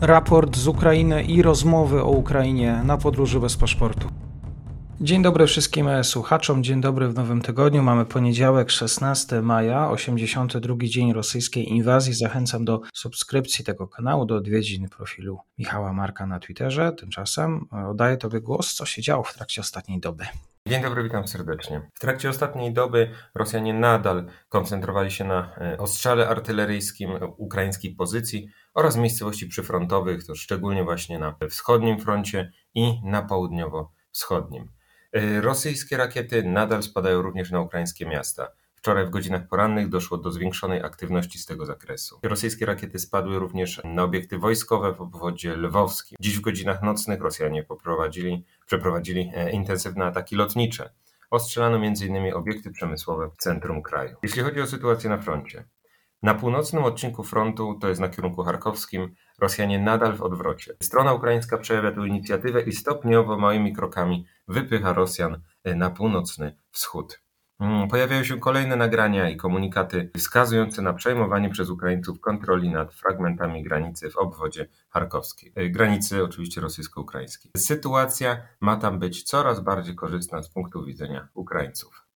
raport z Ukrainy i rozmowy o Ukrainie na podróży bez paszportu. Dzień dobry wszystkim słuchaczom, dzień dobry w nowym tygodniu. Mamy poniedziałek 16 maja, 82 dzień rosyjskiej inwazji. Zachęcam do subskrypcji tego kanału, do odwiedzin profilu Michała Marka na Twitterze. Tymczasem oddaję Tobie głos, co się działo w trakcie ostatniej doby. Dzień dobry, witam serdecznie. W trakcie ostatniej doby Rosjanie nadal koncentrowali się na e, ostrzale artyleryjskim ukraińskich pozycji oraz miejscowości przyfrontowych, to szczególnie właśnie na wschodnim froncie i na południowo-wschodnim. E, rosyjskie rakiety nadal spadają również na ukraińskie miasta. Wczoraj w godzinach porannych doszło do zwiększonej aktywności z tego zakresu. Rosyjskie rakiety spadły również na obiekty wojskowe w obwodzie lwowskim. Dziś w godzinach nocnych Rosjanie przeprowadzili e, intensywne ataki lotnicze. Ostrzelano m.in. obiekty przemysłowe w centrum kraju. Jeśli chodzi o sytuację na froncie, na północnym odcinku frontu, to jest na kierunku charkowskim, Rosjanie nadal w odwrocie. Strona ukraińska przejawia tę inicjatywę i stopniowo małymi krokami wypycha Rosjan e, na północny wschód. Mm, pojawiają się kolejne nagrania i komunikaty wskazujące na przejmowanie przez Ukraińców kontroli nad fragmentami granicy w obwodzie charkowskiej. E, granicy oczywiście rosyjsko-ukraińskiej. Sytuacja ma tam być coraz bardziej korzystna z punktu widzenia Ukraińców.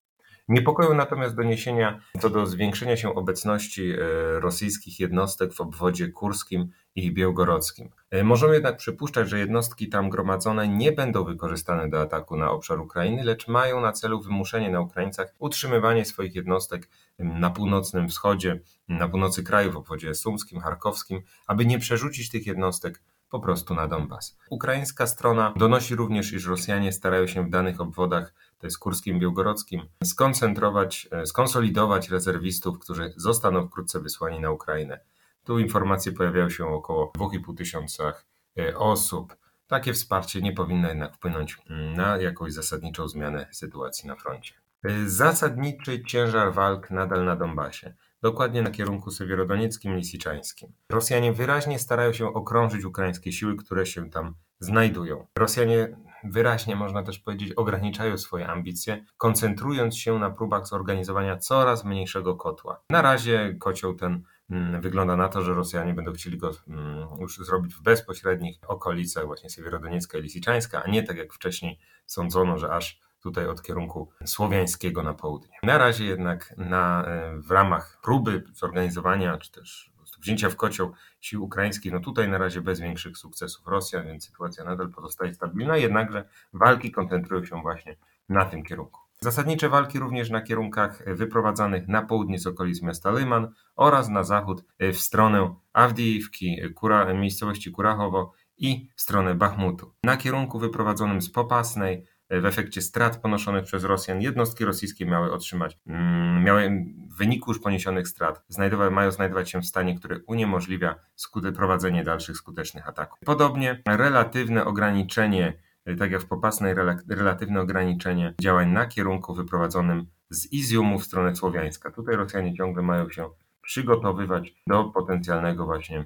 Niepokoją natomiast doniesienia co do zwiększenia się obecności e, rosyjskich jednostek w obwodzie kurskim i białgorodzkim. E, możemy jednak przypuszczać, że jednostki tam gromadzone nie będą wykorzystane do ataku na obszar Ukrainy, lecz mają na celu wymuszenie na Ukraińcach utrzymywanie swoich jednostek na północnym wschodzie, na północy kraju, w obwodzie sumskim, charkowskim, aby nie przerzucić tych jednostek po prostu na Donbas. Ukraińska strona donosi również, iż Rosjanie starają się w danych obwodach, to jest kurskim, białgorodzkim, skoncentrować, e, skonsolidować rezerwistów, którzy zostaną wkrótce wysłani na Ukrainę. Tu informacje pojawiają się około 2,5 tysiącach e, osób. Takie wsparcie nie powinno jednak wpłynąć mm, na jakąś zasadniczą zmianę sytuacji na froncie. E, zasadniczy ciężar walk nadal na Donbasie dokładnie na kierunku sewierodonieckim lisiczańskim. Rosjanie wyraźnie starają się okrążyć ukraińskie siły, które się tam znajdują. Rosjanie wyraźnie, można też powiedzieć, ograniczają swoje ambicje, koncentrując się na próbach zorganizowania coraz mniejszego kotła. Na razie kocioł ten mm, Wygląda na to, że Rosjanie będą chcieli go mm, już zrobić w bezpośrednich okolicach właśnie Siewierodoniecka i Lisiczańska, a nie tak jak wcześniej sądzono, że aż tutaj od kierunku słowiańskiego na południe. Na razie jednak na, e, w ramach próby zorganizowania, czy też wzięcia w kocioł sił ukraińskich, no tutaj na razie bez większych sukcesów Rosjan, więc sytuacja nadal pozostaje stabilna, jednakże walki koncentrują się właśnie na tym kierunku. Zasadnicze walki również na kierunkach wyprowadzanych na południe z okolic miasta Lyman oraz na zachód e, w stronę Awdijiwki, Kura, miejscowości Kurachowo i w stronę Bachmutu. Na kierunku wyprowadzonym z Popasnej w efekcie strat ponoszonych przez Rosjan jednostki rosyjskie miały otrzymać, mm, miały w wyniku już poniesionych strat, znajdowały, mają znajdować się w stanie, który uniemożliwia skute, prowadzenie dalszych skutecznych ataków. Podobnie relatywne ograniczenie, tak jak w Popasnej, relatywne ograniczenie działań na kierunku wyprowadzonym z Izjumu w stronę Słowiańska. Tutaj Rosjanie ciągle mają się przygotowywać do potencjalnego właśnie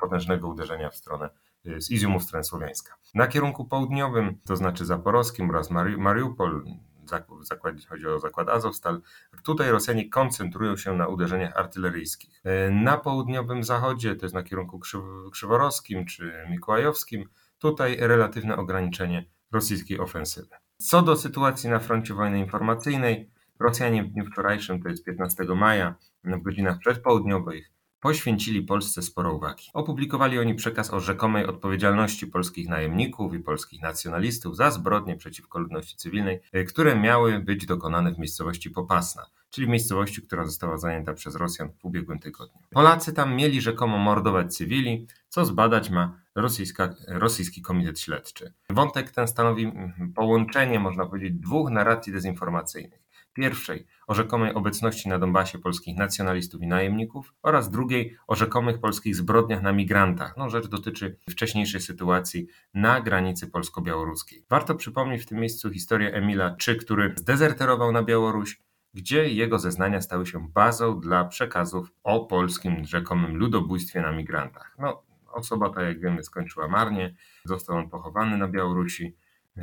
potężnego uderzenia w stronę z Iziumu w stronę Słowiańska. Na kierunku południowym, to znaczy zaporowskim oraz Mari Mariupol, zakład, chodzi o zakład Azowstal, tutaj Rosjanie koncentrują się na uderzeniach artyleryjskich. E, na południowym zachodzie, to jest na kierunku krzyworowskim czy mikołajowskim, tutaj relatywne ograniczenie rosyjskiej ofensywy. Co do sytuacji na froncie wojny informacyjnej, Rosjanie w dniu wczorajszym, to jest 15 maja, w godzinach przedpołudniowych, poświęcili Polsce sporo uwagi. Opublikowali oni przekaz o rzekomej odpowiedzialności polskich najemników i polskich nacjonalistów za zbrodnie przeciwko ludności cywilnej, e, które miały być dokonane w miejscowości Popasna, czyli miejscowości, która została zajęta przez Rosjan w ubiegłym tygodniu. Polacy tam mieli rzekomo mordować cywili, co zbadać ma rosyjska, rosyjski komitet śledczy. Wątek ten stanowi mm, połączenie, można powiedzieć, dwóch narracji dezinformacyjnych. Pierwszej o rzekomej obecności na Donbasie polskich nacjonalistów i najemników oraz drugiej o rzekomych polskich zbrodniach na migrantach. No, rzecz dotyczy wcześniejszej sytuacji na granicy polsko-białoruskiej. Warto przypomnieć w tym miejscu historię Emila Czy, który zdezerterował na Białoruś, gdzie jego zeznania stały się bazą dla przekazów o polskim rzekomym ludobójstwie na migrantach. No, osoba ta, jak wiemy, skończyła marnie, został on pochowany na Białorusi.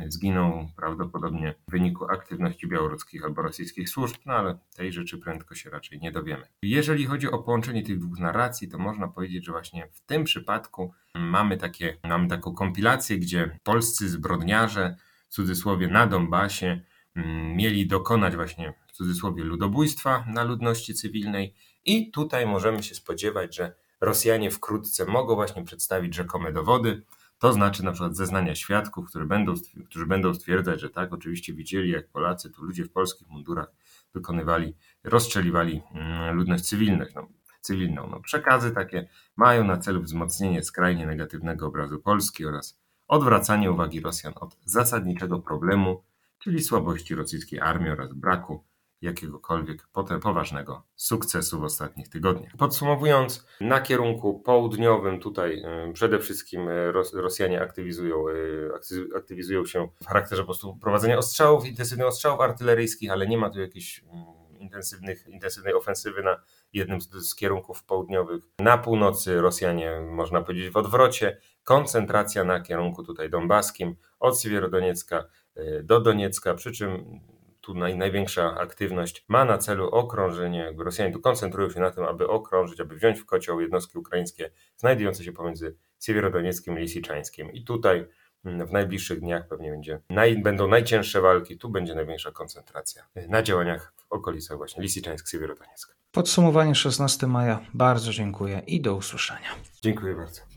Zginął prawdopodobnie w wyniku aktywności białoruskich albo rosyjskich służb, no ale tej rzeczy prędko się raczej nie dowiemy. Jeżeli chodzi o połączenie tych dwóch narracji, to można powiedzieć, że właśnie w tym przypadku mamy, takie, mamy taką kompilację, gdzie polscy zbrodniarze, w cudzysłowie na Donbasie, mm, mieli dokonać właśnie w cudzysłowie ludobójstwa na ludności cywilnej i tutaj możemy się spodziewać, że Rosjanie wkrótce mogą właśnie przedstawić rzekome dowody, to znaczy na przykład zeznania świadków, które będą, którzy będą stwierdzać, że tak, oczywiście widzieli, jak Polacy, tu ludzie w polskich mundurach wykonywali, rozstrzeliwali mm, ludność cywilną. No, cywilną. No, przekazy takie mają na celu wzmocnienie skrajnie negatywnego obrazu Polski oraz odwracanie uwagi Rosjan od zasadniczego problemu, czyli słabości rosyjskiej armii oraz braku jakiegokolwiek poważnego sukcesu w ostatnich tygodniach. Podsumowując, na kierunku południowym tutaj y, przede wszystkim y, Rosjanie aktywizują, y, aktywizują się w charakterze po prostu prowadzenia ostrzałów, intensywnych ostrzałów artyleryjskich, ale nie ma tu jakiejś mm, intensywnych, intensywnej ofensywy na jednym z, z kierunków południowych. Na północy Rosjanie, można powiedzieć, w odwrocie. Koncentracja na kierunku tutaj donbaskim, od Siewierodoniecka do Doniecka, przy czym tu naj, największa aktywność ma na celu okrążenie, Rosjanie tu koncentrują się na tym, aby okrążyć, aby wziąć w kocioł jednostki ukraińskie znajdujące się pomiędzy Siewierodonieckiem i Lisiczańskiem. I tutaj mm, w najbliższych dniach pewnie będzie, naj, będą najcięższe walki, tu będzie największa koncentracja na działaniach w okolicach właśnie Lisiczańsk-Siewierodoniecka. Podsumowanie 16 maja. Bardzo dziękuję i do usłyszenia. Dziękuję bardzo.